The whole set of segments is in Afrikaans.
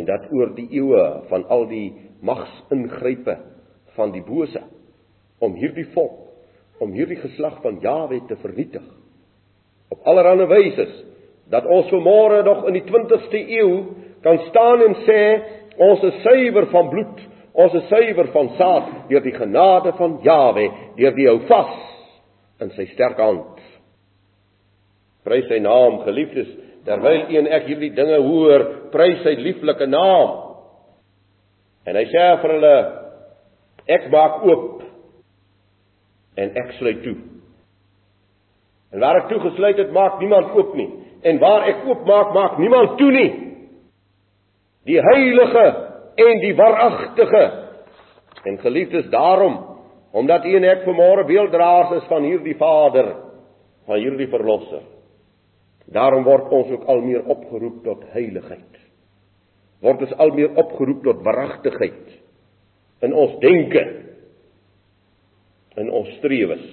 en dat oor die eeue van al die magsingrype van die bose om hierdie volk, om hierdie geslag van Jawe te vernietig op allerlei wyse dat ons vanmôre nog in die 20ste eeu kan staan en sê ons is suiwer van bloed, ons is suiwer van saad deur die genade van Jawe, deur die hou vas in sy sterk hand. Prys sy naam, geliefdes, terwyl een ek hierdie dinge hoor, prys sy lieflike naam. En hy sê vir hulle ek maak oop en ek sluit toe. En waar ek toegesluit het, maak niemand oop nie. En waar ek oop maak, maak niemand toe nie. Die heilige en die waaragtige. En geliefdes daarom, omdat u en ek vanmôre beelddraers is van hierdie Vader, van hierdie verlosser. Daarom word ons ook al meer opgeroep tot heiligheid. Word ons al meer opgeroep tot waaragtigheid in ons denke, in ons strewes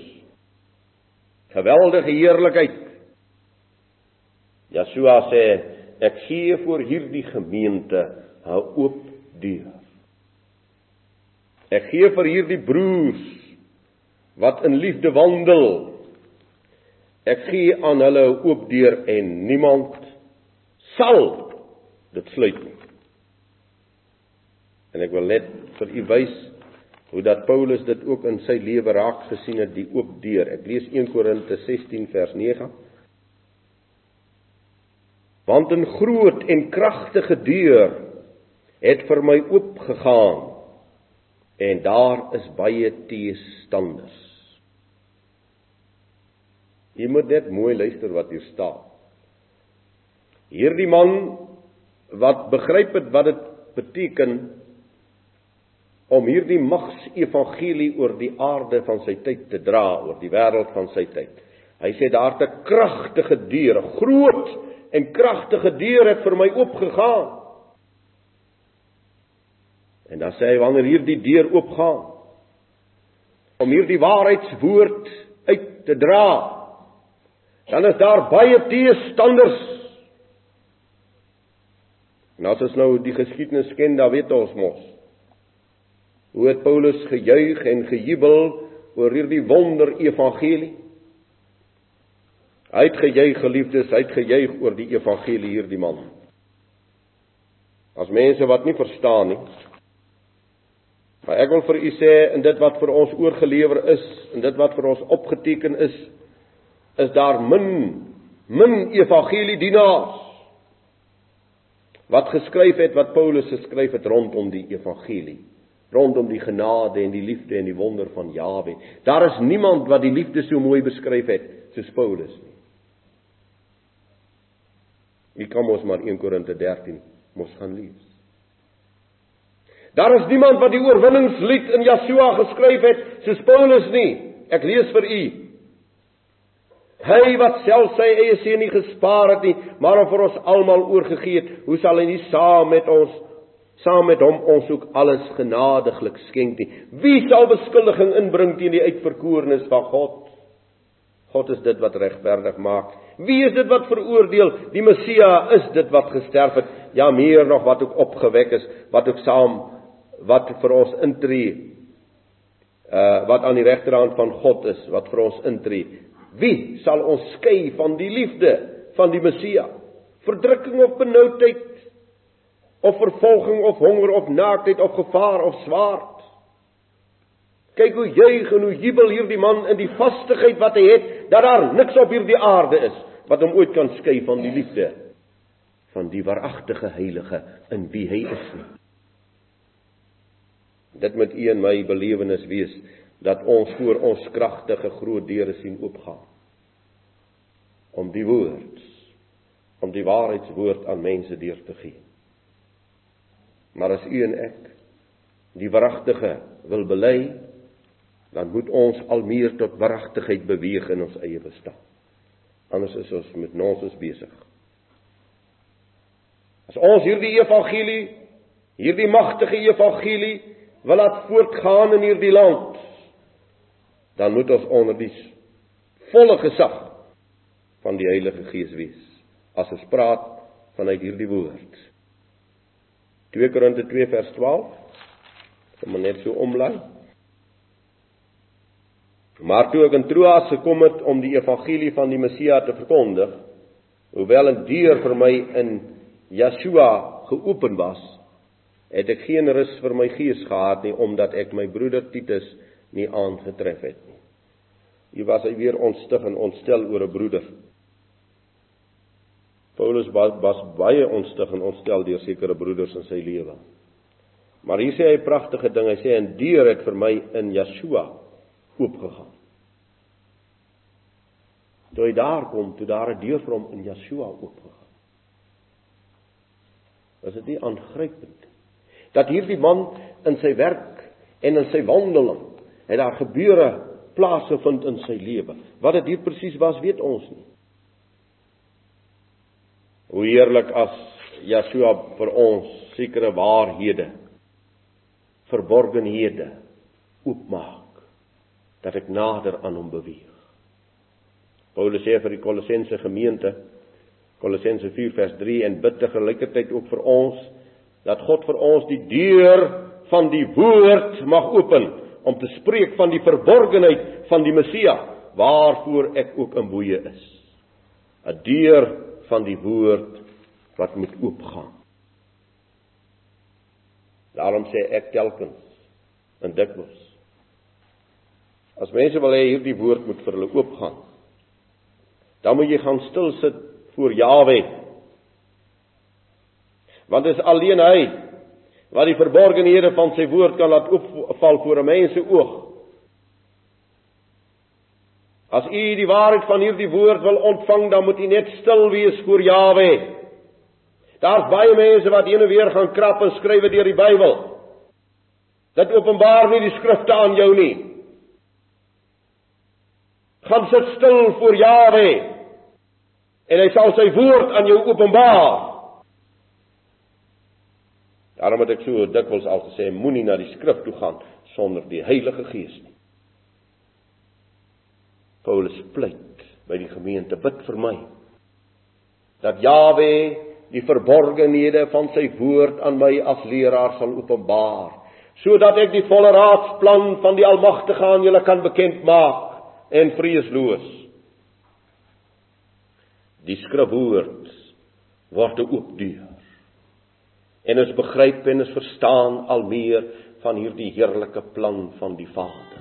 geweldige heerlikheid. Yeshua sê ek gee vir hierdie gemeente 'n oop deur. Ek gee vir hierdie broers wat in liefde wandel. Ek gee aan hulle 'n oop deur en niemand sal dit sluit nie. En ek wil net vir u wys hoe dat Paulus dit ook in sy lewe raak gesien het die oop deur. Ek lees 1 Korinte 16 vers 9. Want 'n groot en kragtige deur het vir my oop gegaan en daar is baie teestanders. Jy moet net mooi luister wat hier staan. Hierdie man wat begryp het wat dit beteken om hierdie mags evangelie oor die aarde van sy tyd te dra, oor die wêreld van sy tyd. Hy sê daar 'n kragtige deur, 'n groot en kragtige deur het vir my oopgegaan. En dan sê hy wanneer hierdie deur oopgaan om hierdie waarheidswoord uit te dra, dan is daar baie teestanders. En as ons nou die geskiedenis ken, dan weet ons mos Hoe het Paulus gejuig en gejubel oor hierdie wonder evangelie? Hy het gejuig geliefdes, hy het gejuig oor die evangelie hierdie man. As mense wat nie verstaan nie. Maar ek wil vir u sê in dit wat vir ons oorgelewer is, in dit wat vir ons opgeteken is, is daar min min evangelie dienaars wat geskryf het wat Paulus geskryf het rondom die evangelie rondom die genade en die liefde en die wonder van Jawe. Daar is niemand wat die liefde so mooi beskryf het soos Paulus nie. Wie kan ons maar 1 Korinte 13 mos gaan lees. Daar is niemand wat die oorwinningslied in Jesua geskryf het soos Paulus nie. Ek lees vir u. Hy wat self sy eie seun nie gespaar het nie, maar hom vir ons almal oorgegee het, hoe sal hy nie saam met ons saam met hom ons ook alles genadiglik skenk nie. Wie sal beskuldiging inbring teen die uitverkorenes van God? God is dit wat regverdig maak. Wie is dit wat veroordeel? Die Messia is dit wat gesterf het, ja meer nog wat ook opgewek is, wat ook saam wat vir ons intree. Uh wat aan die regterhand van God is, wat vir ons intree. Wie sal ons skei van die liefde van die Messia? Verdrukking of benoudheid, of vervolging of honger of naaktheid of gevaar of swaard. Kyk hoe juig en hoe jubel hierdie man in die vastigheid wat hy het dat daar niks op hierdie aarde is wat hom ooit kan skei van die liefde van die waaragtige heilige in wie hy is. Dit moet u en my belewenis wees dat ons voor ons kragtige groot deure sien oopgaan om die woord om die waarheidswoord aan mense deur te gee. Maar as u en ek die wragtige wil bely, dan moet ons al meer tot wragtigheid beweeg in ons eie bestaan. Anders is ons met nonsens besig. As ons hierdie evangelie, hierdie magtige evangelie wil laat voortgaan in hierdie land, dan moet ons onder die volle gesag van die Heilige Gees wees as ons praat vanuit hierdie woord. 2 Korinte 2 vers 12. Kom maar net so omlaai. Maar toe ek in Troas gekom het om die evangelie van die Messia te verkondig, hoewel 'n deur vir my in Yeshua geopen was, het ek geen rus vir my gees gehad nie omdat ek my broeder Titus nie aangetref het nie. Hier was hy weer ontstig en ontstel oor 'n broeder. Paulus was, was baie ontstig en ontstel deur sekere broeders in sy lewe. Maar hier sê hy 'n pragtige ding. Hy sê 'n deur het vir my in Yeshua oopgegaan. Toe hy daar kom, toe daar 'n deur vir hom in Yeshua oopgegaan. Was dit nie aangrypend dat hierdie man in sy werk en in sy wandeling het daar gebeure plaasgevind in sy lewe. Wat dit hier presies was, weet ons nie. Hoe heerlik as Yeshua vir ons sekere waarhede verborgenhede oopmaak dat ek nader aan hom beweeg. Paulus sê vir die Kolossense gemeente Kolossense 4 vers 3 en bid te gelykertyd ook vir ons dat God vir ons die deur van die woord mag open om te spreek van die verborgenheid van die Messia waarvoor ek ook in boeye is. 'n Deur van die woord wat moet oopgaan. Daarom sê ek telkens in dikwels As mense wil hê hierdie woord moet vir hulle oopgaan, dan moet jy gaan stil sit voor Jawe. Want dit is alleen hy wat die verborgenhede van sy woord kan laat oopval voor 'n mens se oog. As u die waarheid van hierdie woord wil ontvang, dan moet u net stil wees voor Jawe. Daar's baie mense wat heen en weer gaan krap en skrywe deur die Bybel. Dit openbaar nie die skrifte aan jou nie gaan sit stil voor Jawe en hy sal sy woord aan jou openbaar. Daarom het ek so dikwels al gesê moenie na die skrif toe gaan sonder die Heilige Gees nie. Paulus pleit by die gemeente bid vir my dat Jawe die verborgenhede van sy woord aan my as leraar sal openbaar sodat ek die volle raadsplan van die Almagtige aan julle kan bekend maak en vreesloos. Die skrifwoord word oop deur. En ons begryp en ons verstaan al meer van hierdie heerlike plan van die Vader.